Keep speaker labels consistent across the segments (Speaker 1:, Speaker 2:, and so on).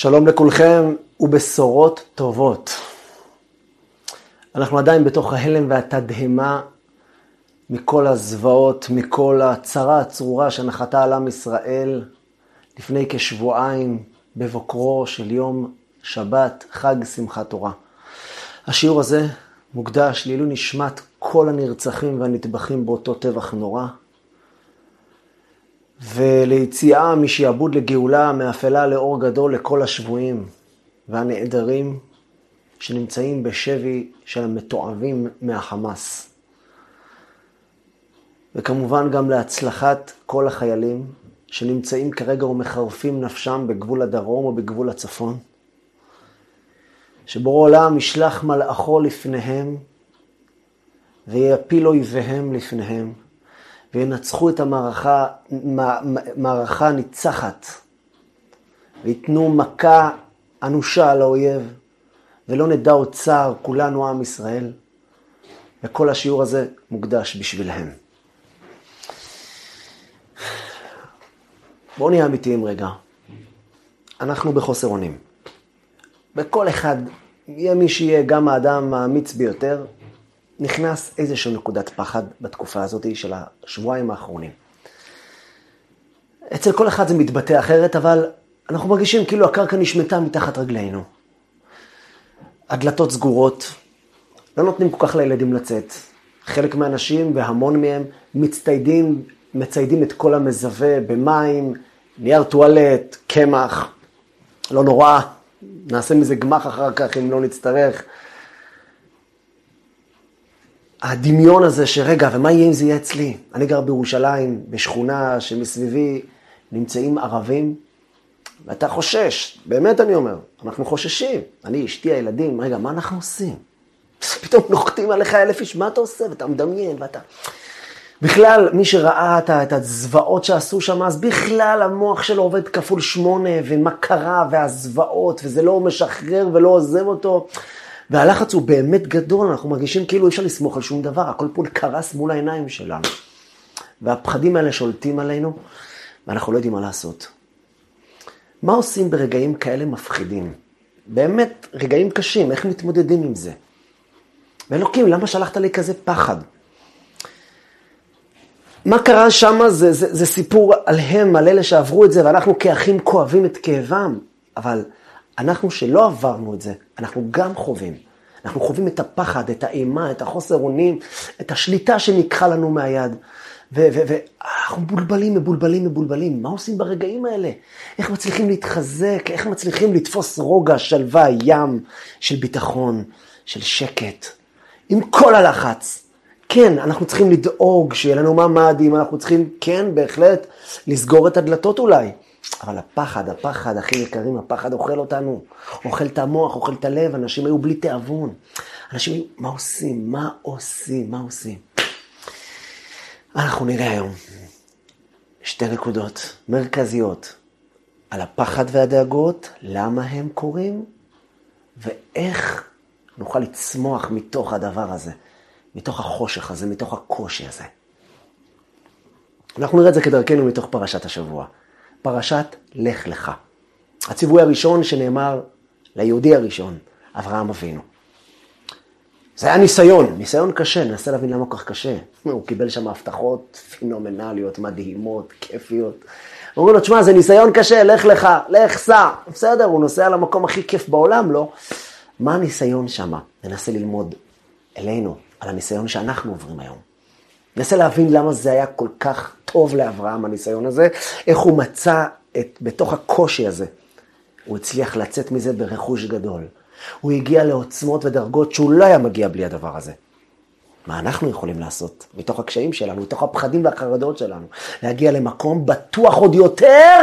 Speaker 1: שלום לכולכם ובשורות טובות. אנחנו עדיין בתוך ההלם והתדהמה מכל הזוועות, מכל הצרה הצרורה שנחתה על עם ישראל לפני כשבועיים בבוקרו של יום שבת, חג שמחת תורה. השיעור הזה מוקדש לעילוי נשמת כל הנרצחים והנטבחים באותו טבח נורא, וליציאה משעבוד לגאולה, מאפלה לאור גדול לכל השבויים והנעדרים שנמצאים בשבי של המתועבים מהחמאס. וכמובן גם להצלחת כל החיילים שנמצאים כרגע ומחרפים נפשם בגבול הדרום או בגבול הצפון. שבורא עולם ישלח מלאכו לפניהם ויפיל אויביהם לפניהם. וינצחו את המערכה, מערכה ניצחת, וייתנו מכה אנושה לאויב, ולא נדע עוד צער, כולנו עם ישראל, וכל השיעור הזה מוקדש בשבילהם. בואו נהיה אמיתיים רגע. אנחנו בחוסר אונים. בכל אחד, יהיה מי שיהיה גם האדם האמיץ ביותר, נכנס איזושהי נקודת פחד בתקופה הזאת של השבועיים האחרונים. אצל כל אחד זה מתבטא אחרת, אבל אנחנו מרגישים כאילו הקרקע נשמטה מתחת רגלינו. הדלתות סגורות, לא נותנים כל כך לילדים לצאת. חלק מהאנשים, והמון מהם, מצטיידים, מציידים את כל המזווה במים, נייר טואלט, קמח, לא נורא, נעשה מזה גמח אחר כך אם לא נצטרך. הדמיון הזה שרגע, ומה יהיה אם זה יהיה אצלי? אני גר בירושלים, בשכונה שמסביבי נמצאים ערבים, ואתה חושש, באמת אני אומר, אנחנו חוששים. אני, אשתי, הילדים, רגע, מה אנחנו עושים? פתאום נוחתים עליך אלף איש, מה אתה עושה? ואתה מדמיין, ואתה... בכלל, מי שראה את הזוועות שעשו שם, אז בכלל המוח שלו עובד כפול שמונה, ומה קרה, והזוועות, וזה לא משחרר ולא עוזב אותו. והלחץ הוא באמת גדול, אנחנו מרגישים כאילו אי אפשר לסמוך על שום דבר, הכל פה קרס מול העיניים שלנו. והפחדים האלה שולטים עלינו, ואנחנו לא יודעים מה לעשות. מה עושים ברגעים כאלה מפחידים? באמת, רגעים קשים, איך מתמודדים עם זה? ואלוקים, למה שלחת לי כזה פחד? מה קרה שם זה, זה, זה סיפור עליהם, על אלה שעברו את זה, ואנחנו כאחים כואבים את כאבם. אבל אנחנו שלא עברנו את זה, אנחנו גם חווים. אנחנו חווים את הפחד, את האימה, את החוסר אונים, את השליטה שניקחה לנו מהיד. ואנחנו מבולבלים, מבולבלים, מבולבלים. מה עושים ברגעים האלה? איך מצליחים להתחזק? איך מצליחים לתפוס רוגע, שלווה, ים של ביטחון, של שקט, עם כל הלחץ. כן, אנחנו צריכים לדאוג שיהיה לנו ממ"דים, אנחנו צריכים, כן, בהחלט, לסגור את הדלתות אולי. אבל הפחד, הפחד, הכי יקרים, הפחד אוכל אותנו. אוכל את המוח, אוכל את הלב, אנשים היו בלי תיאבון. אנשים היו, מה עושים? מה עושים? מה עושים? אנחנו נראה היום שתי נקודות מרכזיות על הפחד והדאגות, למה הם קורים, ואיך נוכל לצמוח מתוך הדבר הזה, מתוך החושך הזה, מתוך הקושי הזה. אנחנו נראה את זה כדרכנו מתוך פרשת השבוע. פרשת לך לך. הציווי הראשון שנאמר ליהודי הראשון, אברהם אבינו. זה היה ניסיון, ניסיון קשה, ננסה להבין למה כל כך קשה. הוא קיבל שם הבטחות פינומנליות, מדהימות, כיפיות. אומרים לו, תשמע, זה ניסיון קשה, לך לך, לך סע. בסדר, הוא נוסע למקום הכי כיף בעולם, לא? מה הניסיון שם? ננסה ללמוד אלינו, על הניסיון שאנחנו עוברים היום. ננסה להבין למה זה היה כל כך טוב לאברהם, הניסיון הזה, איך הוא מצא את, בתוך הקושי הזה, הוא הצליח לצאת מזה ברכוש גדול. הוא הגיע לעוצמות ודרגות שהוא לא היה מגיע בלי הדבר הזה. מה אנחנו יכולים לעשות מתוך הקשיים שלנו, מתוך הפחדים והחרדות שלנו? להגיע למקום בטוח עוד יותר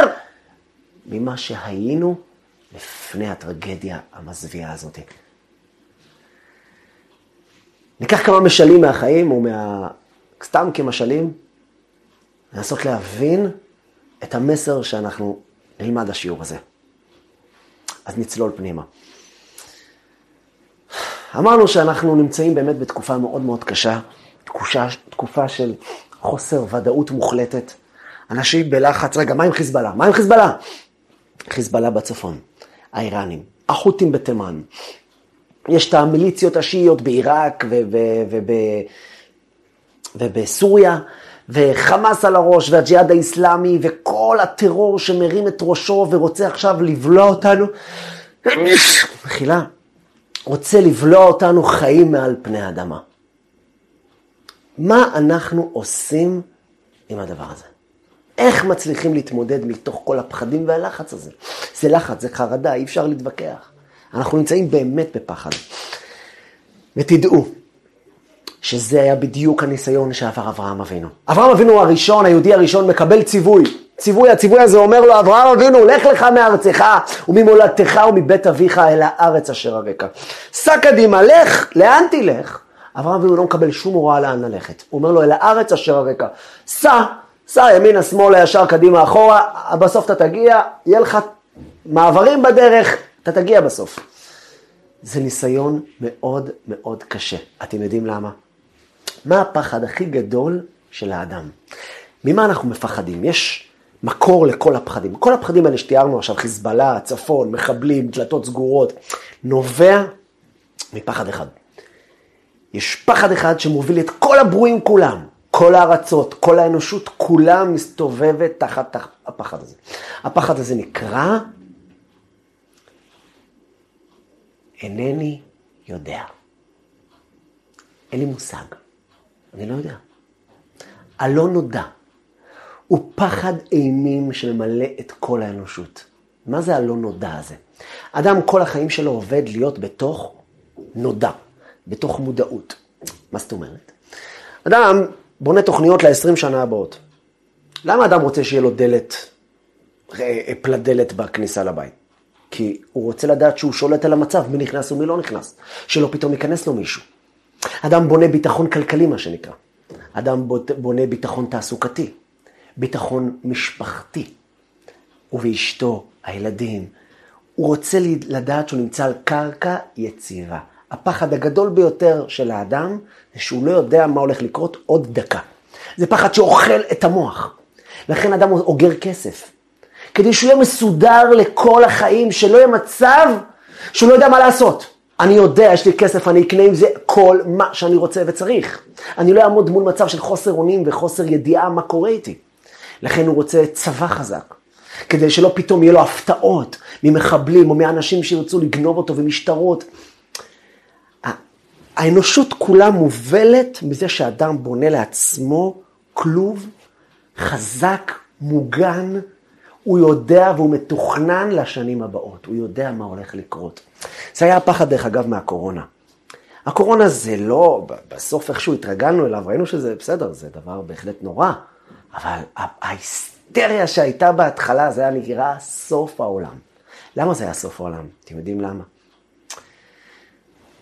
Speaker 1: ממה שהיינו לפני הטרגדיה המזוויעה הזאת. ניקח כמה משלים מהחיים, או מה... סתם כמשלים, לנסות להבין את המסר שאנחנו נלמד השיעור הזה. אז נצלול פנימה. אמרנו שאנחנו נמצאים באמת בתקופה מאוד מאוד קשה, תקושה, תקופה של חוסר ודאות מוחלטת. אנשים בלחץ, רגע, מה עם חיזבאללה? מה עם חיזבאללה? חיזבאללה בצפון. האיראנים, החות'ים בתימן. יש את המיליציות השיעיות בעיראק ובסוריה, וחמאס על הראש, והג'יהאד האיסלאמי, וכל הטרור שמרים את ראשו ורוצה עכשיו לבלוע אותנו, מחילה, רוצה לבלוע אותנו חיים מעל פני האדמה. מה אנחנו עושים עם הדבר הזה? איך מצליחים להתמודד מתוך כל הפחדים והלחץ הזה? זה לחץ, זה חרדה, אי אפשר להתווכח. אנחנו נמצאים באמת בפחד. ותדעו שזה היה בדיוק הניסיון שעבר אברהם אבינו. אברהם אבינו הראשון, היהודי הראשון, מקבל ציווי. ציווי, הציווי הזה אומר לו, אברהם אבינו, לך לך מארצך וממולדתך ומבית אביך אל הארץ אשר הרקע. סע קדימה, לך, לאן תלך? אברהם אבינו לא מקבל שום הוראה לאן ללכת. הוא אומר לו, אל הארץ אשר הרקע. סע, סע ימינה, שמאלה, ישר, קדימה, אחורה, בסוף אתה תגיע, יהיה לך מעברים בדרך, אתה תגיע בסוף. זה ניסיון מאוד מאוד קשה. אתם יודעים למה? מה הפחד הכי גדול של האדם? ממה אנחנו מפחדים? יש מקור לכל הפחדים. כל הפחדים האלה שתיארנו עכשיו, חיזבאללה, צפון, מחבלים, דלתות סגורות, נובע מפחד אחד. יש פחד אחד שמוביל את כל הברואים כולם, כל הארצות, כל האנושות, כולה מסתובבת תחת הפחד הזה. הפחד הזה נקרא אינני יודע. אין לי מושג. אני לא יודע. הלא נודע הוא פחד אימים שממלא את כל האנושות. מה זה הלא נודע הזה? אדם כל החיים שלו עובד להיות בתוך נודע, בתוך מודעות. מה זאת אומרת? אדם בונה תוכניות ל-20 שנה הבאות. למה אדם רוצה שיהיה לו דלת, אה, פלט דלת בכניסה לבית? כי הוא רוצה לדעת שהוא שולט על המצב, מי נכנס ומי לא נכנס. שלא פתאום ייכנס לו מישהו. אדם בונה ביטחון כלכלי, מה שנקרא. אדם בונה ביטחון תעסוקתי, ביטחון משפחתי. ובאשתו, הילדים. הוא רוצה לדעת שהוא נמצא על קרקע יציבה. הפחד הגדול ביותר של האדם זה שהוא לא יודע מה הולך לקרות עוד דקה. זה פחד שאוכל את המוח. לכן אדם אוגר כסף. כדי שהוא יהיה מסודר לכל החיים, שלא יהיה מצב שהוא לא יודע מה לעשות. אני יודע, יש לי כסף, אני אקנה עם זה כל מה שאני רוצה וצריך. אני לא אעמוד מול מצב של חוסר אונים וחוסר ידיעה מה קורה איתי. לכן הוא רוצה צבא חזק, כדי שלא פתאום יהיה לו הפתעות ממחבלים או מאנשים שירצו לגנוב אותו ומשטרות. האנושות כולה מובלת מזה שאדם בונה לעצמו כלוב חזק, מוגן, הוא יודע והוא מתוכנן לשנים הבאות, הוא יודע מה הולך לקרות. זה היה הפחד, דרך אגב, מהקורונה. הקורונה זה לא, בסוף איכשהו התרגלנו אליו, ראינו שזה בסדר, זה דבר בהחלט נורא, אבל ההיסטריה שהייתה בהתחלה, זה היה נראה סוף העולם. למה זה היה סוף העולם? אתם יודעים למה?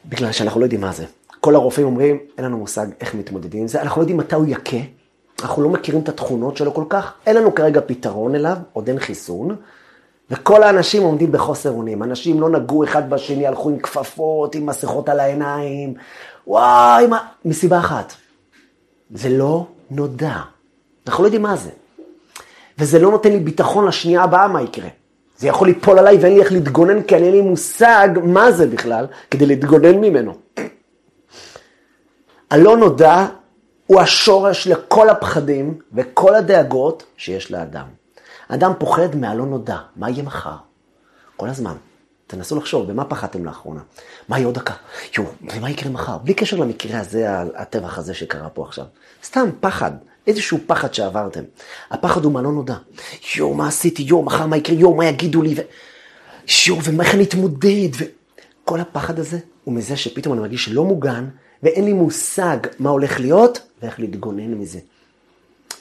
Speaker 1: בגלל שאנחנו לא יודעים מה זה. כל הרופאים אומרים, אין לנו מושג איך מתמודדים עם זה, אנחנו לא יודעים מתי הוא יכה, אנחנו לא מכירים את התכונות שלו כל כך, אין לנו כרגע פתרון אליו, עוד אין חיסון, וכל האנשים עומדים בחוסר אונים. אנשים לא נגעו אחד בשני, הלכו עם כפפות, עם מסכות על העיניים, וואי, מה... מסיבה אחת. זה לא נודע. אנחנו לא יודעים מה זה. וזה לא נותן לי ביטחון לשנייה הבאה מה יקרה. זה יכול ליפול עליי ואין לי איך להתגונן, כי אין לי מושג מה זה בכלל, כדי להתגונן ממנו. הלא נודע הוא השורש לכל הפחדים וכל הדאגות שיש לאדם. אדם פוחד מהלא נודע, מה יהיה מחר? כל הזמן. תנסו לחשוב, במה פחדתם לאחרונה? מה יהיה עוד דקה? יואו, ומה יקרה מחר? בלי קשר למקרה הזה, הטבח הזה שקרה פה עכשיו. סתם פחד, איזשהו פחד שעברתם. הפחד הוא מהלא נודע. יואו, מה עשיתי? יואו, מחר מה יקרה? יואו, מה יגידו לי? ו... יואו, ואיך אני אתמודד? וכל הפחד הזה הוא מזה שפתאום אני מרגיש לא מוגן, ואין לי מושג מה הולך להיות ואיך להתגונן מזה.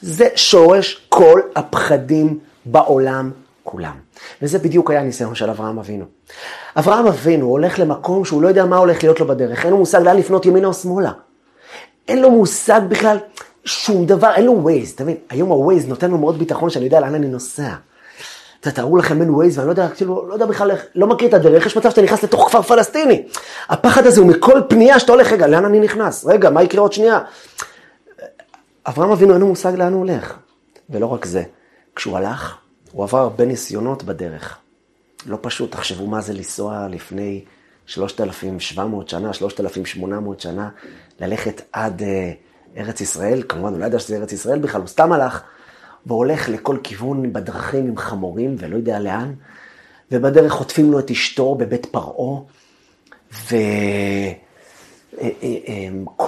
Speaker 1: זה שורש כל הפחדים בעולם כולם. וזה בדיוק היה הניסיון של אברהם אבינו. אברהם אבינו הולך למקום שהוא לא יודע מה הולך להיות לו בדרך, אין לו מושג לאן לפנות ימינה או שמאלה. אין לו מושג בכלל שום דבר, אין לו ווייז, אתה מבין? היום הווייז נותן לו מאוד ביטחון שאני יודע לאן אני נוסע. תארו לכם אין ווייז ואני לא יודע, כאילו, לא יודע בכלל, לא מכיר את הדרך, יש מצב שאתה נכנס לתוך כפר פלסטיני. הפחד הזה הוא מכל פנייה שאתה הולך, רגע, לאן אני נכנס? רגע, מה יקרה עוד שנייה? אברהם אבינו אין לו מושג לאן הוא הולך. ולא רק זה, כשהוא הלך, הוא עבר הרבה ניסיונות בדרך. לא פשוט, תחשבו מה זה לנסוע לפני 3,700 שנה, 3,800 שנה, ללכת עד אה, ארץ ישראל, כמובן, הוא לא ידע שזה ארץ ישראל בכלל, הוא סתם הלך, והולך לכל כיוון בדרכים עם חמורים ולא יודע לאן, ובדרך חוטפים לו את אשתו בבית פרעה, ו... אה, אה,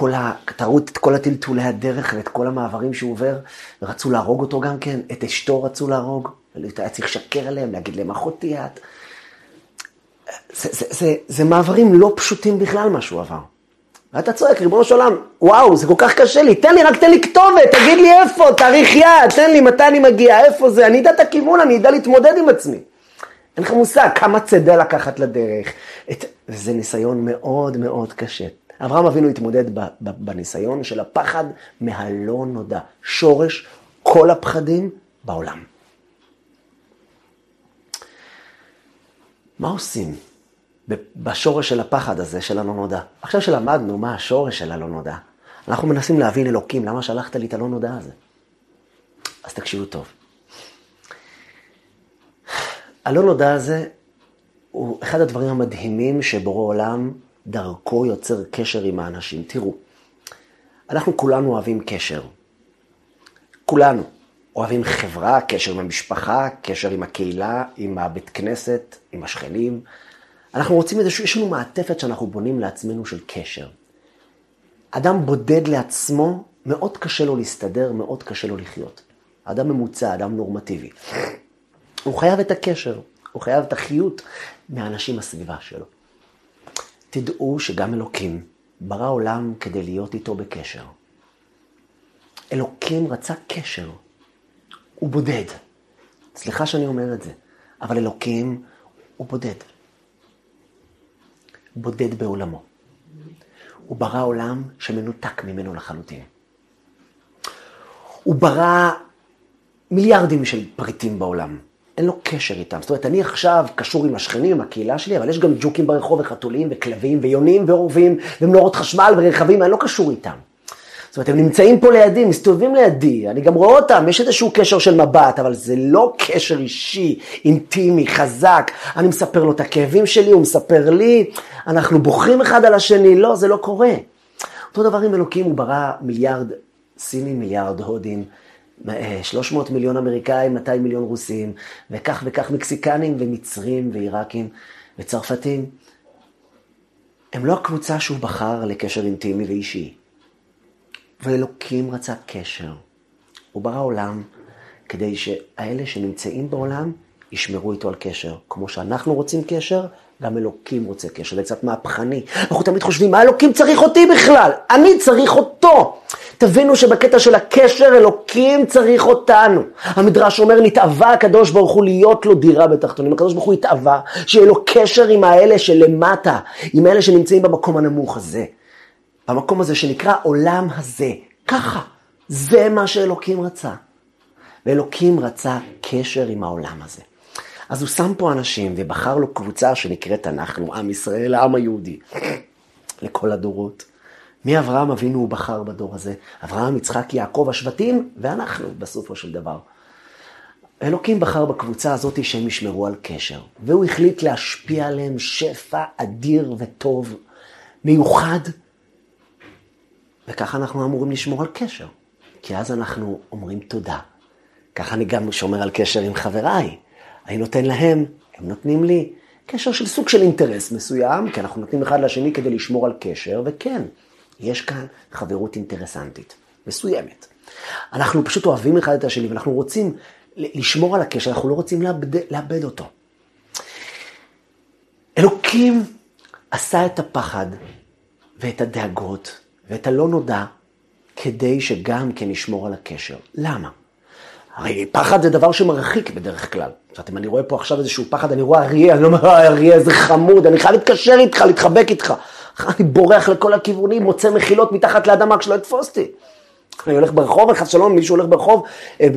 Speaker 1: אה, ה... תראו את כל הטלטולי הדרך ואת כל המעברים שהוא עובר, ורצו להרוג אותו גם כן, את אשתו רצו להרוג, היה צריך לשקר עליהם, להגיד להם, אחותי את. זה, זה, זה, זה מעברים לא פשוטים בכלל מה שהוא עבר. ואתה צועק, ריבונו של עולם, וואו, זה כל כך קשה לי, תן לי, רק תן לי כתובת, תגיד לי איפה, תאריך יד, תן לי מתי אני מגיע, איפה זה, אני אדע את הכיוון, אני אדע להתמודד עם עצמי. אין לך מושג כמה צדה לקחת לדרך. את... וזה ניסיון מאוד מאוד קשה. אברהם אבינו התמודד בניסיון של הפחד מהלא נודע. שורש כל הפחדים בעולם. מה עושים בשורש של הפחד הזה של הלא נודע? עכשיו שלמדנו מה השורש של הלא נודע, אנחנו מנסים להבין אלוקים, למה שלחת לי את הלא נודע הזה? אז תקשיבו טוב. הלא נודע הזה הוא אחד הדברים המדהימים שבורא עולם דרכו יוצר קשר עם האנשים. תראו, אנחנו כולנו אוהבים קשר. כולנו. אוהבים חברה, קשר עם המשפחה, קשר עם הקהילה, עם הבית כנסת, עם השכנים. אנחנו רוצים איזשהו, יש לנו מעטפת שאנחנו בונים לעצמנו של קשר. אדם בודד לעצמו, מאוד קשה לו להסתדר, מאוד קשה לו לחיות. אדם ממוצע, אדם נורמטיבי. הוא חייב את הקשר, הוא חייב את החיות מהאנשים בסביבה שלו. תדעו שגם אלוקים ברא עולם כדי להיות איתו בקשר. אלוקים רצה קשר. הוא בודד. סליחה שאני אומר את זה, אבל אלוקים הוא בודד. בודד בעולמו. הוא ברא עולם שמנותק ממנו לחלוטין. הוא ברא מיליארדים של פריטים בעולם. אין לו קשר איתם. זאת אומרת, אני עכשיו קשור עם השכנים, עם הקהילה שלי, אבל יש גם ג'וקים ברחוב וחתולים וכלבים ויונים ועורבים ומנורות חשמל ורכבים, אני לא קשור איתם. זאת אומרת, הם נמצאים פה לידי, מסתובבים לידי, אני גם רואה אותם, יש איזשהו קשר של מבט, אבל זה לא קשר אישי, אינטימי, חזק. אני מספר לו את הכאבים שלי, הוא מספר לי, אנחנו בוכים אחד על השני, לא, זה לא קורה. אותו דבר עם אלוקים, הוא ברא מיליארד סינים, מיליארד הודים, 300 מיליון אמריקאים, 200 מיליון רוסים, וכך וכך מקסיקנים ומצרים ועיראקים וצרפתים. הם לא הקבוצה שהוא בחר לקשר אינטימי ואישי. ואלוקים רצה קשר. הוא ברא עולם כדי שהאלה שנמצאים בעולם ישמרו איתו על קשר. כמו שאנחנו רוצים קשר, גם אלוקים רוצה קשר. זה קצת מהפכני. אנחנו תמיד חושבים, מה אלוקים צריך אותי בכלל? אני צריך אותו. תבינו שבקטע של הקשר, אלוקים צריך אותנו. המדרש אומר, נתאווה הקדוש ברוך הוא להיות לו דירה בתחתונים. הקדוש ברוך הוא התאווה, שיהיה לו קשר עם האלה שלמטה, עם האלה שנמצאים במקום הנמוך הזה. במקום הזה שנקרא עולם הזה. ככה. זה מה שאלוקים רצה. ואלוקים רצה קשר עם העולם הזה. אז הוא שם פה אנשים ובחר לו קבוצה שנקראת אנחנו, עם ישראל, העם היהודי, לכל הדורות. מאברהם אבינו הוא בחר בדור הזה, אברהם, יצחק, יעקב, השבטים, ואנחנו בסופו של דבר. אלוקים בחר בקבוצה הזאת שהם ישמרו על קשר, והוא החליט להשפיע עליהם שפע אדיר וטוב, מיוחד, וככה אנחנו אמורים לשמור על קשר, כי אז אנחנו אומרים תודה. ככה אני גם שומר על קשר עם חבריי. אני נותן להם, הם נותנים לי. קשר של סוג של אינטרס מסוים, כי אנחנו נותנים אחד לשני כדי לשמור על קשר, וכן, יש כאן חברות אינטרסנטית, מסוימת. אנחנו פשוט אוהבים אחד את השני, ואנחנו רוצים לשמור על הקשר, אנחנו לא רוצים לאבד, לאבד אותו. אלוקים עשה את הפחד ואת הדאגות ואת הלא נודע כדי שגם כן נשמור על הקשר. למה? הרי פחד זה דבר שמרחיק בדרך כלל. זאת אומרת, אם אני רואה פה עכשיו איזשהו פחד, אני רואה אריה, אני לא אומר, אה, אריה, איזה חמוד, אני חייב להתקשר איתך, להתחבק איתך. אני בורח לכל הכיוונים, מוצא מחילות מתחת לאדמה כשלא יתפוס אותי. אני הולך ברחוב, חס שלום, מישהו הולך ברחוב, אה,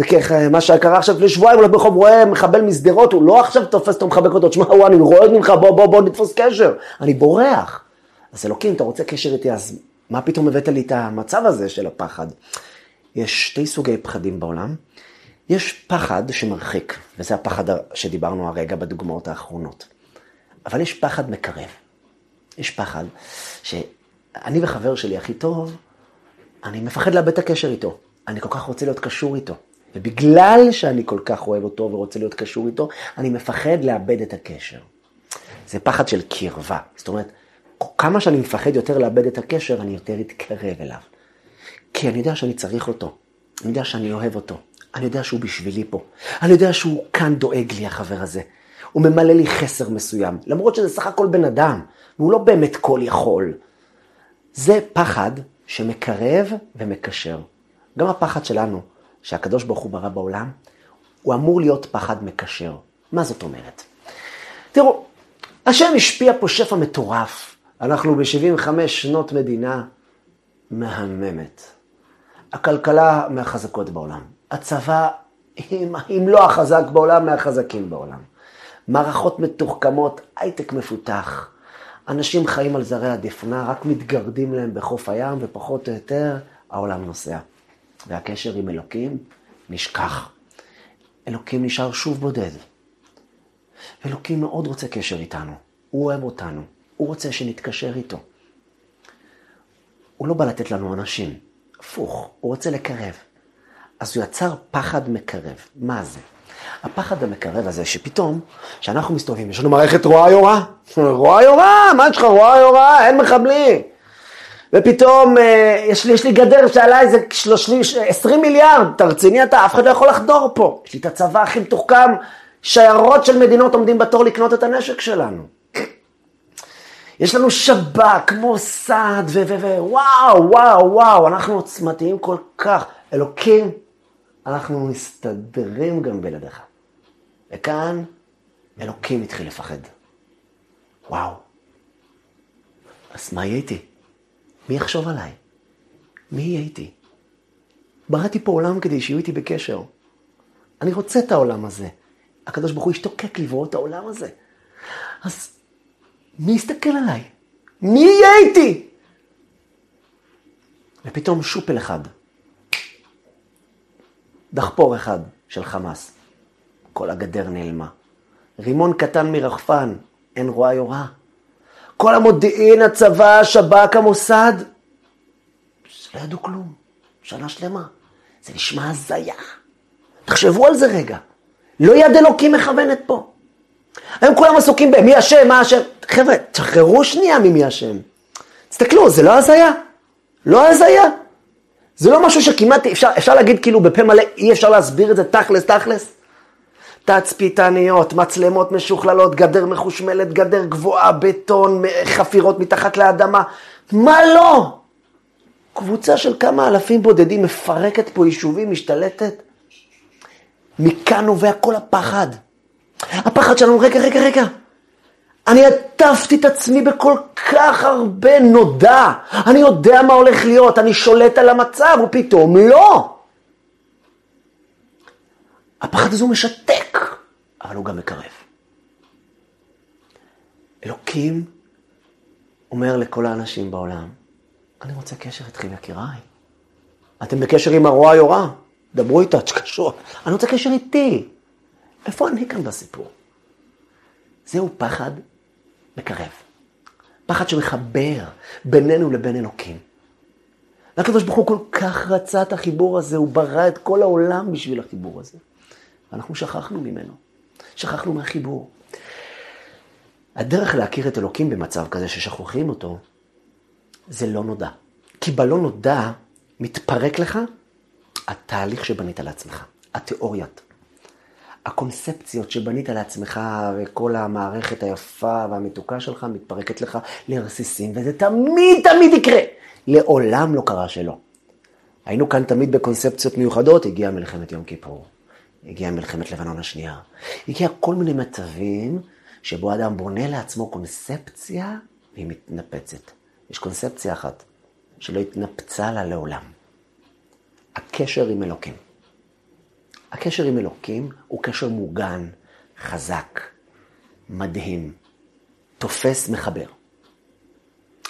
Speaker 1: מה שקרה עכשיו לפני שבועיים, הולך ברחוב, רואה מחבל משדרות, הוא לא עכשיו תופס אותו, מחבק אותו, תשמע, וואי, אני רואה ממך, בוא, בוא, בוא נתפוס קשר. אני בורח. אז אלוקים, אתה רוצה קשר איתי, אז מה פתאום הבאת לי את המצב הזה של הפחד? יש שתי סוגי פחדים בעולם. יש פחד שמרחיק, וזה הפחד שדיברנו הרגע בדוגמאות האחרונות. אבל יש פחד מקרב. יש פחד שאני וחבר שלי הכי טוב, אני מפחד לאבד את הקשר איתו. אני כל כך רוצה להיות קשור איתו. ובגלל שאני כל כך אוהב אותו ורוצה להיות קשור איתו, אני מפחד לאבד את הקשר. זה פחד של קרבה. זאת אומרת, כמה שאני מפחד יותר לאבד את הקשר, אני יותר אתקרב אליו. כי אני יודע שאני צריך אותו. אני יודע שאני אוהב אותו. אני יודע שהוא בשבילי פה. אני יודע שהוא כאן דואג לי, החבר הזה. הוא ממלא לי חסר מסוים, למרות שזה סך הכל בן אדם, והוא לא באמת כל יכול. זה פחד שמקרב ומקשר. גם הפחד שלנו, שהקדוש ברוך הוא ברא בעולם, הוא אמור להיות פחד מקשר. מה זאת אומרת? תראו, השם השפיע פה שפע מטורף. אנחנו ב-75 שנות מדינה מהממת. הכלכלה מהחזקות בעולם. הצבא, אם, אם לא החזק בעולם, מהחזקים בעולם. מערכות מתוחכמות, הייטק מפותח. אנשים חיים על זרי הדפנה, רק מתגרדים להם בחוף הים, ופחות או יותר העולם נוסע. והקשר עם אלוקים נשכח. אלוקים נשאר שוב בודד. אלוקים מאוד רוצה קשר איתנו, הוא אוהב אותנו, הוא רוצה שנתקשר איתו. הוא לא בא לתת לנו אנשים, הפוך, הוא רוצה לקרב. אז הוא יצר פחד מקרב. מה זה? הפחד המקרב הזה, שפתאום, כשאנחנו מסתובבים, יש לנו מערכת רואה יורה, רואה יורה, מה יש לך רואה יורה, אין מחבלים. ופתאום אה, יש לי, יש לי גדר שעלה איזה 30, 20 מיליארד, אתה רציני אתה, אף אחד לא יכול לחדור פה. יש לי את הצבא הכי מתוחכם, שיירות של מדינות עומדים בתור לקנות את הנשק שלנו. יש לנו שב"כ, מוסד, ווואו, וואו, וואו, אנחנו עוצמתיים כל כך. אלוקים, אנחנו מסתדרים גם בלעדיך. וכאן אלוקים התחיל לפחד. וואו. אז מה יהיה איתי? מי יחשוב עליי? מי יהיה איתי? בראתי פה עולם כדי שיהיו איתי בקשר. אני רוצה את העולם הזה. הקדוש ברוך הוא השתוקק לברוא את העולם הזה. אז מי יסתכל עליי? מי יהיה איתי? ופתאום שופל אחד, דחפור אחד של חמאס, כל הגדר נעלמה. רימון קטן מרחפן, אין רואה יורה. כל המודיעין, הצבא, השב"כ, המוסד, לא ידעו כלום. שנה שלמה. זה נשמע הזיה. תחשבו על זה רגע. לא יד אלוקים מכוונת פה. היום כולם עסוקים במי אשם, מה אשם. חבר'ה, תשחררו שנייה ממי אשם. תסתכלו, זה לא הזיה. לא הזיה. זה לא משהו שכמעט אפשר, אפשר להגיד כאילו בפה מלא, אי אפשר להסביר את זה תכלס, תכלס. תצפיתניות, מצלמות משוכללות, גדר מחושמלת, גדר גבוהה, בטון, חפירות מתחת לאדמה. מה לא? קבוצה של כמה אלפים בודדים מפרקת פה יישובים, משתלטת. מכאן נובע כל הפחד. הפחד שלנו, רגע, רגע, רגע. אני עטפתי את עצמי בכל כך הרבה נודע. אני יודע מה הולך להיות, אני שולט על המצב, ופתאום לא. הפחד הזה הוא משתק, אבל הוא גם מקרב. אלוקים אומר לכל האנשים בעולם, אני רוצה קשר איתכם, יקיריי. אתם בקשר עם הרוע יורה, דברו איתה, תקשרו. אני רוצה קשר איתי. איפה אני כאן בסיפור? זהו פחד מקרב. פחד שמחבר בינינו לבין אלוקים. והקדוש ברוך הוא כל כך רצה את החיבור הזה, הוא ברא את כל העולם בשביל החיבור הזה. ואנחנו שכחנו ממנו. שכחנו מהחיבור. הדרך להכיר את אלוקים במצב כזה ששכוחים אותו, זה לא נודע. כי בלא נודע מתפרק לך התהליך שבנית לעצמך, התיאוריית. הקונספציות שבנית לעצמך וכל המערכת היפה והמתוקה שלך מתפרקת לך לרסיסים, וזה תמיד תמיד יקרה. לעולם לא קרה שלא. היינו כאן תמיד בקונספציות מיוחדות, הגיעה מלחמת יום כיפור, הגיעה מלחמת לבנון השנייה, הגיע כל מיני מצבים שבו אדם בונה לעצמו קונספציה והיא מתנפצת. יש קונספציה אחת שלא התנפצה לה לעולם. הקשר עם אלוקים. הקשר עם אלוקים הוא קשר מוגן, חזק, מדהים, תופס, מחבר.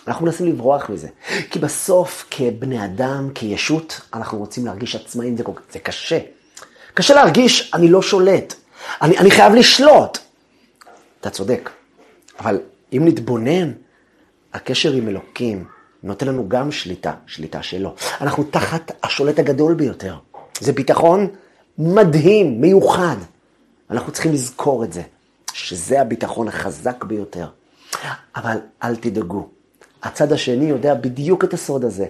Speaker 1: אנחנו מנסים לברוח מזה. כי בסוף, כבני אדם, כישות, אנחנו רוצים להרגיש עצמאים, זה, זה קשה. קשה להרגיש, אני לא שולט. אני, אני חייב לשלוט. אתה צודק. אבל אם נתבונן, הקשר עם אלוקים נותן לנו גם שליטה, שליטה שלו. אנחנו תחת השולט הגדול ביותר. זה ביטחון מדהים, מיוחד. אנחנו צריכים לזכור את זה, שזה הביטחון החזק ביותר. אבל אל תדאגו, הצד השני יודע בדיוק את הסוד הזה.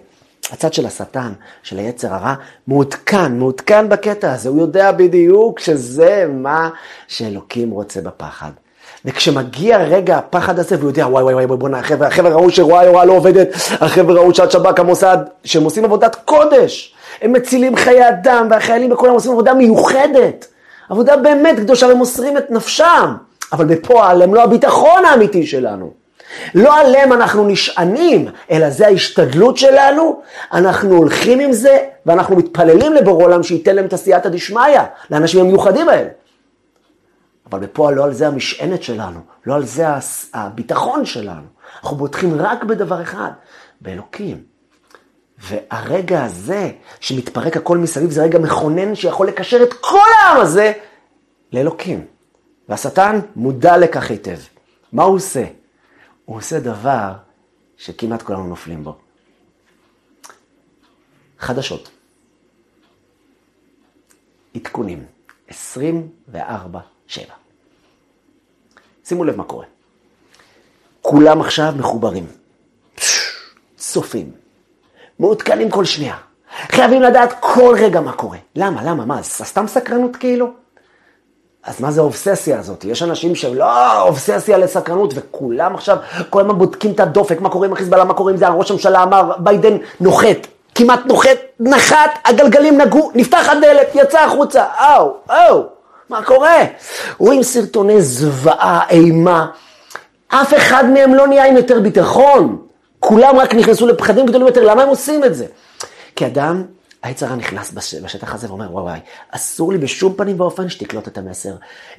Speaker 1: הצד של השטן, של היצר הרע, מעודכן, מעודכן בקטע הזה. הוא יודע בדיוק שזה מה שאלוקים רוצה בפחד. וכשמגיע רגע הפחד הזה, והוא יודע, וואי וואי וואי, בוא'נה, החבר'ה, החבר'ה ראו שרואי הוראה לא עובדת, החבר'ה ראו שהשב"כ, המוסד, שהם עושים עבודת קודש. הם מצילים חיי אדם, והחיילים וכולם עושים עבודה מיוחדת. עבודה באמת קדושה, והם מוסרים את נפשם. אבל בפועל הם לא הביטחון האמיתי שלנו. לא עליהם אנחנו נשענים, אלא זה ההשתדלות שלנו, אנחנו הולכים עם זה, ואנחנו מתפללים לבורא עולם שייתן להם את הסייעתא דשמיא, לאנשים המיוחדים האלה. אבל בפועל לא על זה המשענת שלנו, לא על זה הביטחון שלנו. אנחנו בוטחים רק בדבר אחד, באלוקים. והרגע הזה, שמתפרק הכל מסביב, זה רגע מכונן שיכול לקשר את כל העם הזה לאלוקים. והשטן מודע לכך היטב. מה הוא עושה? הוא עושה דבר שכמעט כולנו נופלים בו. חדשות. עדכונים. 24-7. שימו לב מה קורה. כולם עכשיו מחוברים. צופים. מעודכנים כל שנייה. חייבים לדעת כל רגע מה קורה. למה? למה? מה? סתם סקרנות כאילו? אז מה זה האובססיה הזאת? יש אנשים שהם לא אובססיה לסקרנות, וכולם עכשיו כל הזמן בודקים את הדופק, מה קורה עם החיזבאללה, מה קורה עם זה, ראש הממשלה אמר, ביידן נוחת, כמעט נוחת, נחת, הגלגלים נגעו, נפתח הדלת, יצא החוצה, אאו, אאו, מה קורה? רואים סרטוני זוועה, אימה, אף אחד מהם לא נהיה עם יותר ביטחון, כולם רק נכנסו לפחדים גדולים יותר, למה הם עושים את זה? כי אדם היצר הרע נכנס בשטח הזה ואומר, וואי וואי, אסור לי בשום פנים ואופן שתקלוט את המסר.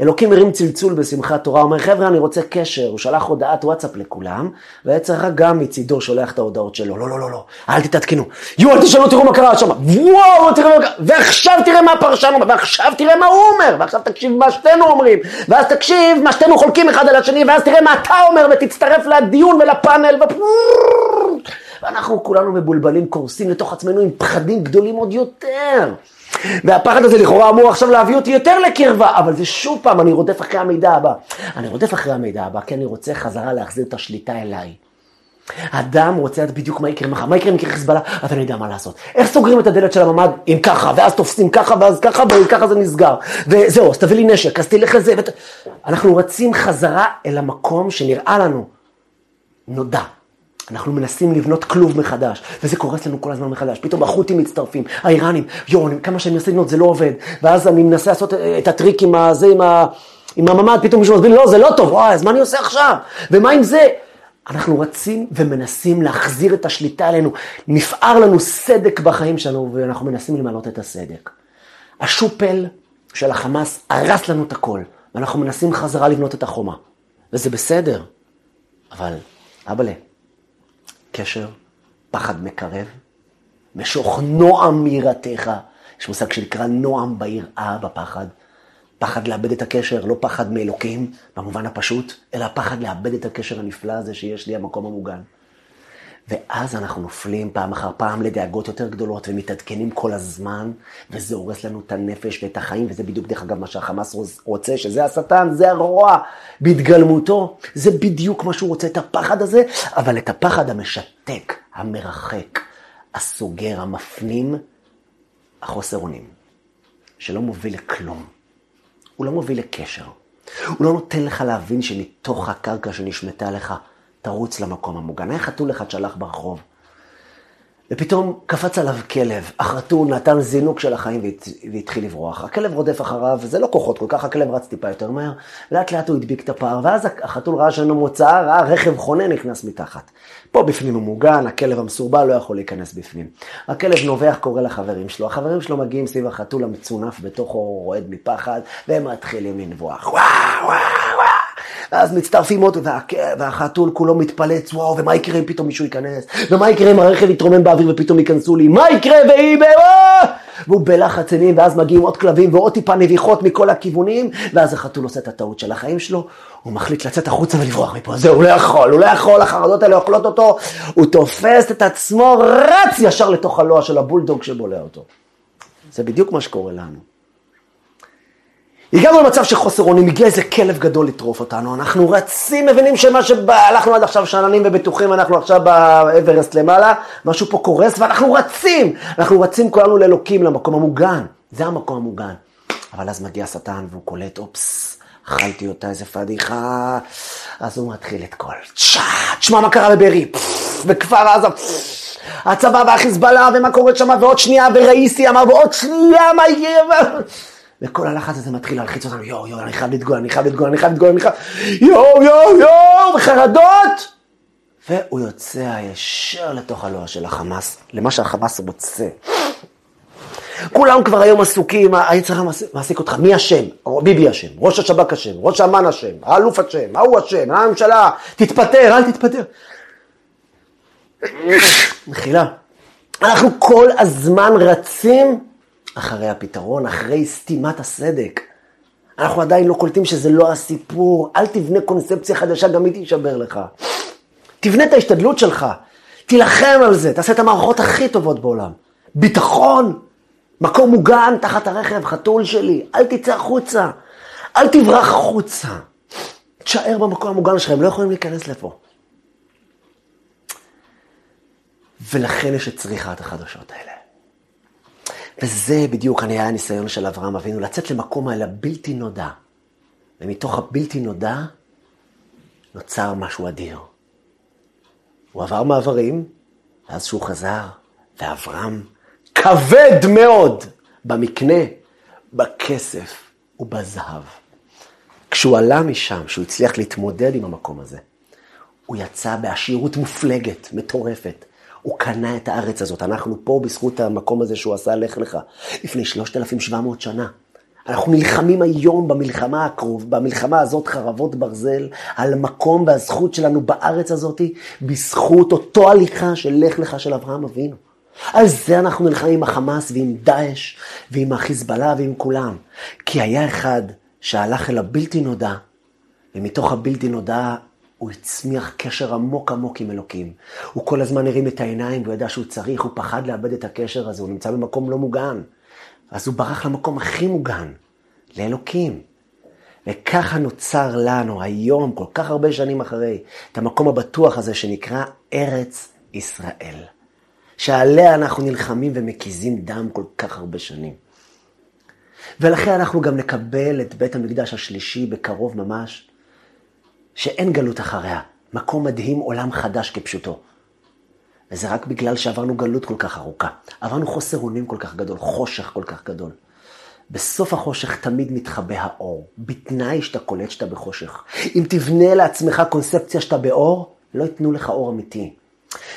Speaker 1: אלוקים הרים צלצול בשמחת תורה, אומר, חבר'ה, אני רוצה קשר, הוא שלח הודעת וואטסאפ לכולם, והיצר הרע גם מצידו שולח את ההודעות שלו, לא, לא, לא, לא, אל תתעדכנו, יואו, אל תשאלו, תראו מה קרה שם, וואו, תראו ועכשיו תראה מה הפרשן אומר, ועכשיו תראה מה הוא אומר, ועכשיו תקשיב מה שתינו אומרים, ואז תקשיב מה שתינו חולקים אחד על השני, ואז תראה מה אתה אומר, ותצטרף לדיון ולפאנל, ו... ואנחנו כולנו מבולבלים, קורסים לתוך עצמנו עם פחדים גדולים עוד יותר. והפחד הזה לכאורה אמור עכשיו להביא אותי יותר לקרבה, אבל זה שוב פעם, אני רודף אחרי המידע הבא. אני רודף אחרי המידע הבא, כי אני רוצה חזרה להחזיר את השליטה אליי. אדם רוצה לדעת בדיוק מה יקרה מחר, מה יקרה אם יקרה חיזבאללה, אז אני יודע מה לעשות. איך סוגרים את הדלת של הממ"ד אם ככה, ואז תופסים ככה, ואז ככה, וככה זה נסגר. וזהו, אז תביא לי נשק, אז תלך לזה. ות... אנחנו רצים חזרה אל המקום שנראה לנו נודע. אנחנו מנסים לבנות כלוב מחדש, וזה קורס לנו כל הזמן מחדש. פתאום החות'ים מצטרפים, האיראנים, יואו, כמה שאני מנסה לבנות זה לא עובד. ואז אני מנסה לעשות את הטריק עם הזה, עם, ה, עם הממ"ד, פתאום מישהו מסביר לא, זה לא טוב, וואי, אז מה אני עושה עכשיו? ומה עם זה? אנחנו רצים ומנסים להחזיר את השליטה עלינו. נפער לנו סדק בחיים שלנו, ואנחנו מנסים למלות את הסדק. השופל של החמאס הרס לנו את הכל, ואנחנו מנסים חזרה לבנות את החומה. וזה בסדר, אבל, אבאלה, קשר, פחד מקרב, משוך נועם מיראתך. יש מושג שנקרא נועם ביראה, בפחד. פחד לאבד את הקשר, לא פחד מאלוקים, במובן הפשוט, אלא פחד לאבד את הקשר הנפלא הזה שיש לי, המקום המוגן. ואז אנחנו נופלים פעם אחר פעם לדאגות יותר גדולות ומתעדכנים כל הזמן, וזה הורס לנו את הנפש ואת החיים, וזה בדיוק דרך אגב מה שהחמאס רוצה, שזה השטן, זה הרוע בהתגלמותו, זה בדיוק מה שהוא רוצה, את הפחד הזה, אבל את הפחד המשתק, המרחק, הסוגר, המפנים, החוסר אונים, שלא מוביל לכלום. הוא לא מוביל לקשר. הוא לא נותן לך להבין שמתוך הקרקע שנשמטה לך, תרוץ למקום המוגן. היה חתול אחד שהלך ברחוב, ופתאום קפץ עליו כלב. החתול נתן זינוק של החיים והתחיל לברוח. הכלב רודף אחריו, וזה לא כוחות כל כך, הכלב רץ טיפה יותר מהר. לאט לאט הוא הדביק את הפער, ואז החתול ראה שאין לו מוצא, ראה רכב חונה נכנס מתחת. פה בפנים הוא מוגן, הכלב המסורבל לא יכול להיכנס בפנים. הכלב נובח, קורא לחברים שלו, החברים שלו מגיעים סביב החתול המצונף בתוכו, רועד מפחד, והם מתחילים לנבוח. וואו, וואו, וואו. ואז מצטרפים עוד, וה, והחתול כולו מתפלץ, וואו, ומה יקרה אם פתאום מישהו ייכנס? ומה יקרה אם הרכב יתרומם באוויר ופתאום ייכנסו לי? מה יקרה ואם... והוא בלחץ אימים, ואז מגיעים עוד כלבים ועוד טיפה נביחות מכל הכיוונים, ואז החתול עושה את הטעות של החיים שלו, הוא מחליט לצאת החוצה ולברוח מפה, זהו, הוא לא יכול, הוא לא יכול, החרדות האלה אוכלות אותו, הוא תופס את עצמו, רץ ישר לתוך הלוע של הבולדוג שבולע אותו. זה בדיוק מה שקורה לנו. הגענו למצב של חוסר אונים, הגיע איזה כלב גדול לטרוף אותנו, אנחנו רצים, מבינים שמה שהלכנו עד עכשיו שאננים ובטוחים, אנחנו עכשיו באברסט למעלה, משהו פה קורס ואנחנו רצים, אנחנו רצים כולנו לאלוקים, למקום המוגן, זה המקום המוגן. אבל אז מגיע השטן והוא קולט, אופס, אכלתי אותה, איזה פדיחה, אז הוא מתחיל את כל, תשמע מה קרה בבארי, בכפר עזה, הצבא והחיזבאללה, ומה קורה שם, ועוד שנייה, וראיסי אמר, ועוד שנייה, מה יהיה? וכל הלחץ הזה מתחיל להלחיץ אותנו, יואו, יואו, אני חייב לדגול, אני חייב לדגול, אני חייב לדגול, אני חייב... יואו, יואו, יואו, וחרדות! והוא יוצא הישר לתוך הלוע של החמאס, למה שהחמאס רוצה. כולם כבר היום עסוקים, היצר מעסיק אותך, מי אשם? ביבי אשם, ראש השב"כ אשם, ראש אמ"ן אשם, האלוף אשם, ההוא אשם, הממשלה, תתפטר, אל תתפטר. מחילה. אנחנו כל הזמן רצים אחרי הפתרון, אחרי סתימת הסדק. אנחנו עדיין לא קולטים שזה לא הסיפור. אל תבנה קונספציה חדשה, גם היא תישבר לך. תבנה את ההשתדלות שלך, תילחם על זה, תעשה את המערכות הכי טובות בעולם. ביטחון, מקום מוגן תחת הרכב, חתול שלי, אל תצא החוצה, אל תברח החוצה. תשאר במקום המוגן שלך, הם לא יכולים להיכנס לפה. ולכן יש את צריכת החדשות האלה. וזה בדיוק היה הניסיון של אברהם אבינו, לצאת למקום האלה בלתי נודע. ומתוך הבלתי נודע נוצר משהו אדיר. הוא עבר מעברים, ואז שהוא חזר, ואברהם כבד מאוד במקנה, בכסף ובזהב. כשהוא עלה משם, כשהוא הצליח להתמודד עם המקום הזה, הוא יצא בעשירות מופלגת, מטורפת. הוא קנה את הארץ הזאת. אנחנו פה בזכות המקום הזה שהוא עשה לך לך, לפני 3,700 שנה. אנחנו נלחמים היום במלחמה הקרוב, במלחמה הזאת חרבות ברזל, על המקום והזכות שלנו בארץ הזאת, בזכות אותו הליכה של לך לך של אברהם אבינו. על זה אנחנו נלחמים עם החמאס ועם דאעש ועם החיזבאללה ועם כולם. כי היה אחד שהלך אל הבלתי נודע, ומתוך הבלתי נודע הוא הצמיח קשר עמוק עמוק עם אלוקים. הוא כל הזמן הרים את העיניים והוא ידע שהוא צריך, הוא פחד לאבד את הקשר הזה, הוא נמצא במקום לא מוגן. אז הוא ברח למקום הכי מוגן, לאלוקים. וככה נוצר לנו היום, כל כך הרבה שנים אחרי, את המקום הבטוח הזה שנקרא ארץ ישראל. שעליה אנחנו נלחמים ומקיזים דם כל כך הרבה שנים. ולכן אנחנו גם נקבל את בית המקדש השלישי בקרוב ממש, שאין גלות אחריה. מקום מדהים, עולם חדש כפשוטו. וזה רק בגלל שעברנו גלות כל כך ארוכה. עברנו חוסר אונים כל כך גדול, חושך כל כך גדול. בסוף החושך תמיד מתחבא האור, בתנאי שאתה קולט שאתה בחושך. אם תבנה לעצמך קונספציה שאתה באור, לא ייתנו לך אור אמיתי.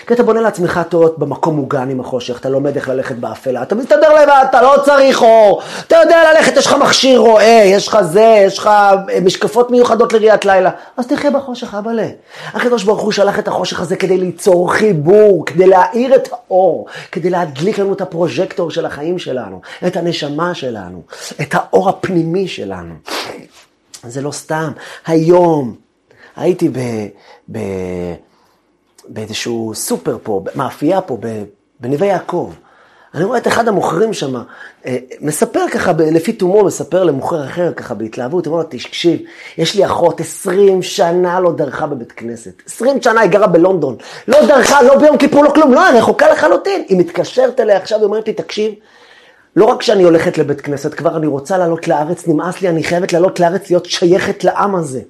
Speaker 1: כי אתה בונה לעצמך טעות במקום מוגן עם החושך, אתה לומד איך ללכת באפלה, אתה מסתדר לבד, אתה לא צריך אור, אתה יודע ללכת, יש לך מכשיר רואה, יש לך זה, יש לך אה, משקפות מיוחדות לראיית לילה, אז תחיה בחושך, אבאלה. הקדוש ברוך הוא שלח את החושך הזה כדי ליצור חיבור, כדי להאיר את האור, כדי להדליק לנו את הפרוז'קטור של החיים שלנו, את הנשמה שלנו, את האור הפנימי שלנו. זה לא סתם. היום הייתי ב... ב באיזשהו סופר פה, מאפייה פה, בנווה יעקב. אני רואה את אחד המוכרים שם, אה, מספר ככה, לפי תומו, מספר למוכר אחר ככה בהתלהבות, אומר לו, תקשיב, יש לי אחות, 20 שנה לא דרכה בבית כנסת. 20 שנה היא גרה בלונדון. לא דרכה, לא ביום כיפור, לא כלום, לא, רחוקה לחלוטין. היא מתקשרת אליה עכשיו, היא אומרת לי, תקשיב, לא רק שאני הולכת לבית כנסת, כבר אני רוצה לעלות לארץ, נמאס לי, אני חייבת לעלות לארץ, להיות שייכת לעם הזה.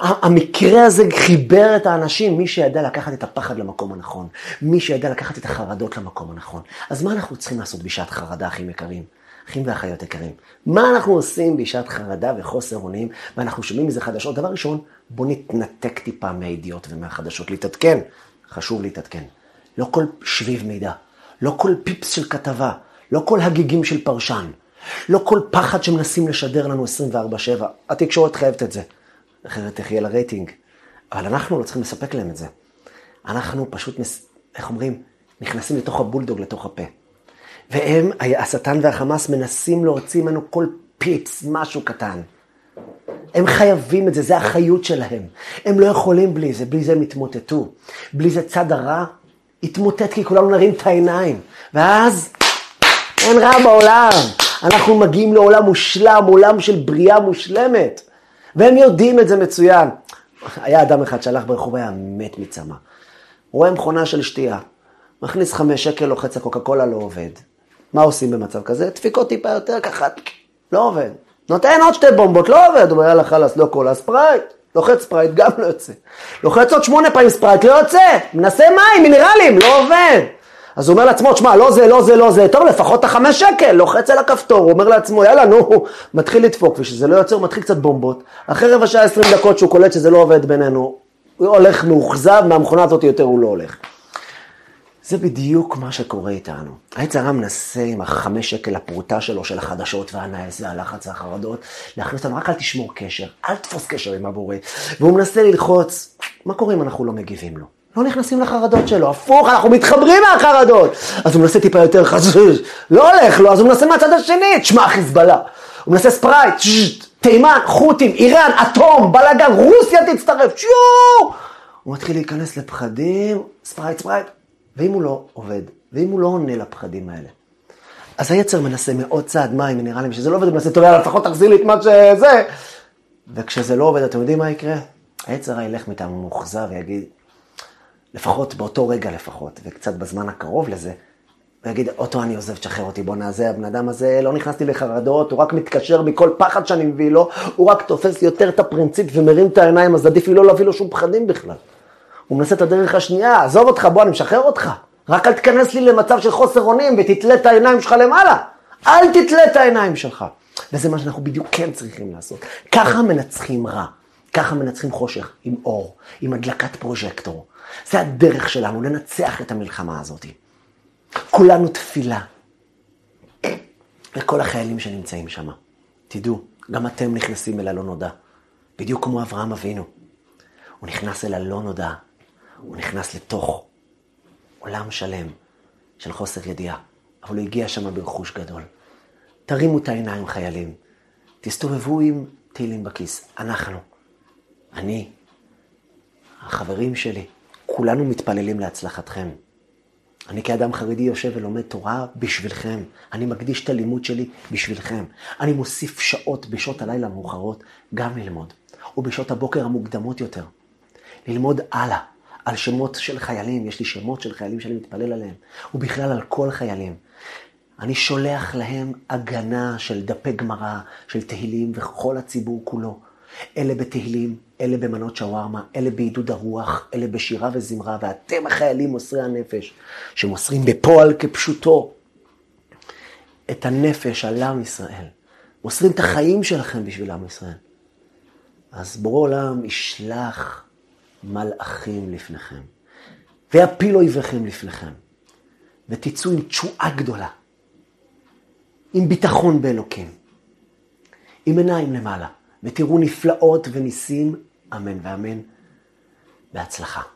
Speaker 1: המקרה הזה חיבר את האנשים, מי שידע לקחת את הפחד למקום הנכון, מי שידע לקחת את החרדות למקום הנכון. אז מה אנחנו צריכים לעשות בשעת חרדה, אחים יקרים? אחים ואחיות יקרים. מה אנחנו עושים בשעת חרדה וחוסר אונים, ואנחנו שומעים מזה חדשות? דבר ראשון, בואו נתנתק טיפה מהידיעות ומהחדשות, להתעדכן. חשוב להתעדכן. לא כל שביב מידע, לא כל פיפס של כתבה, לא כל הגיגים של פרשן, לא כל פחד שמנסים לשדר לנו 24-7. התקשורת חייבת את זה. אחרת איך יהיה לה רייטינג. אבל אנחנו לא צריכים לספק להם את זה. אנחנו פשוט, איך אומרים, נכנסים לתוך הבולדוג, לתוך הפה. והם, השטן והחמאס, מנסים להוציא ממנו כל פיפס, משהו קטן. הם חייבים את זה, זה החיות שלהם. הם לא יכולים בלי זה, בלי זה הם יתמוטטו. בלי זה צד הרע יתמוטט, כי כולנו נרים את העיניים. ואז אין רע בעולם. אנחנו מגיעים לעולם מושלם, עולם של בריאה מושלמת. והם יודעים את זה מצוין. היה אדם אחד שהלך ברחוב, היה מת מצמא. רואה מכונה של שתייה, מכניס חמש שקל, לוחץ הקוקה קולה, לא עובד. מה עושים במצב כזה? דפיקות טיפה יותר ככה, לא עובד. נותן עוד שתי בומבות, לא עובד. אומר, יאללה חלאס, לא קולה, ספרייט. לוחץ ספרייט, גם לא יוצא. לוחץ עוד שמונה פעמים ספרייט, לא יוצא. מנסה מים, מינרלים, לא עובד. אז הוא אומר לעצמו, תשמע, לא זה, לא זה, לא זה, טוב, לפחות את החמש שקל, לוחץ על הכפתור, הוא אומר לעצמו, יאללה, נו, מתחיל לדפוק, ושזה לא יוצא, הוא מתחיל קצת בומבות. אחרי רבע שעה עשרים דקות שהוא קולט שזה לא עובד בינינו, הוא הולך מאוכזב, מהמכונה הזאת יותר הוא לא הולך. זה בדיוק מה שקורה איתנו. העץ הרע מנסה עם החמש שקל הפרוטה שלו, של החדשות והנאס והלחץ והחרדות, להכניס אותנו, רק אל תשמור קשר, אל תתפוס קשר עם הבורא. והוא מנסה ללחוץ, מה קורה אם אנחנו לא מגיבים לו? לא נכנסים לחרדות שלו, הפוך, אנחנו מתחברים מהחרדות. אז הוא מנסה טיפה יותר חזוז, לא הולך לו, אז הוא מנסה מהצד השני, תשמע חיזבאללה. הוא מנסה ספרייט, תימן, חות'ים, איראן, אטום, בלאגן, רוסיה תצטרף, שיו! הוא מתחיל להיכנס לפחדים, ספרייט, ספרייט, ואם הוא לא עובד, ואם הוא לא עונה לפחדים האלה, אז היצר מנסה מאוד צעד מים, מינרלים, שזה לא עובד, הוא מנסה, טוב, לפחות תחזיר לי את מה שזה, וכשזה לא עובד, אתם יודעים מה יקרה? היצר ילך מטעם מאוכזב ויגיד, לפחות באותו רגע לפחות, וקצת בזמן הקרוב לזה, הוא יגיד, אותו אני עוזב, תשחרר אותי, בוא נעזה, הבן אדם הזה, לא נכנסתי לחרדות, הוא רק מתקשר מכל פחד שאני מביא לו, הוא רק תופס יותר את הפרינציפ ומרים את העיניים, אז עדיף לי לא להביא לו שום פחדים בכלל. הוא מנסה את הדרך השנייה, עזוב אותך, בוא, אני משחרר אותך. רק אל תיכנס לי למצב של חוסר אונים ותתלה את העיניים שלך למעלה. אל תתלה את העיניים שלך. וזה מה שאנחנו בדיוק כן צריכים לעשות. ככה מנצחים רע. ככה מנצחים חושך, עם אור, עם הדלקת פרוז'קטור. זה הדרך שלנו לנצח את המלחמה הזאת. כולנו תפילה. לכל החיילים שנמצאים שם. תדעו, גם אתם נכנסים אל הלא נודע. בדיוק כמו אברהם אבינו. הוא נכנס אל הלא נודע. הוא נכנס לתוך עולם שלם של חוסר ידיעה. אבל הוא הגיע שם ברכוש גדול. תרימו את העיניים, חיילים. תסתובבו עם תהילים בכיס. אנחנו, אני, החברים שלי, כולנו מתפללים להצלחתכם. אני כאדם חרדי יושב ולומד תורה בשבילכם. אני מקדיש את הלימוד שלי בשבילכם. אני מוסיף שעות בשעות הלילה המאוחרות גם ללמוד, ובשעות הבוקר המוקדמות יותר. ללמוד הלאה, על שמות של חיילים, יש לי שמות של חיילים שאני מתפלל עליהם, ובכלל על כל חיילים. אני שולח להם הגנה של דפי גמרא, של תהילים וכל הציבור כולו. אלה בתהילים, אלה במנות שווארמה, אלה בעידוד הרוח, אלה בשירה וזמרה, ואתם החיילים מוסרי הנפש, שמוסרים בפועל כפשוטו את הנפש על עם ישראל. מוסרים את החיים שלכם בשביל עם ישראל. אז בורא עולם ישלח מלאכים לפניכם, ויפילו אויביכם לפניכם, ותצאו עם תשועה גדולה, עם ביטחון באלוקים, עם עיניים למעלה. ותראו נפלאות וניסים, אמן ואמן. בהצלחה.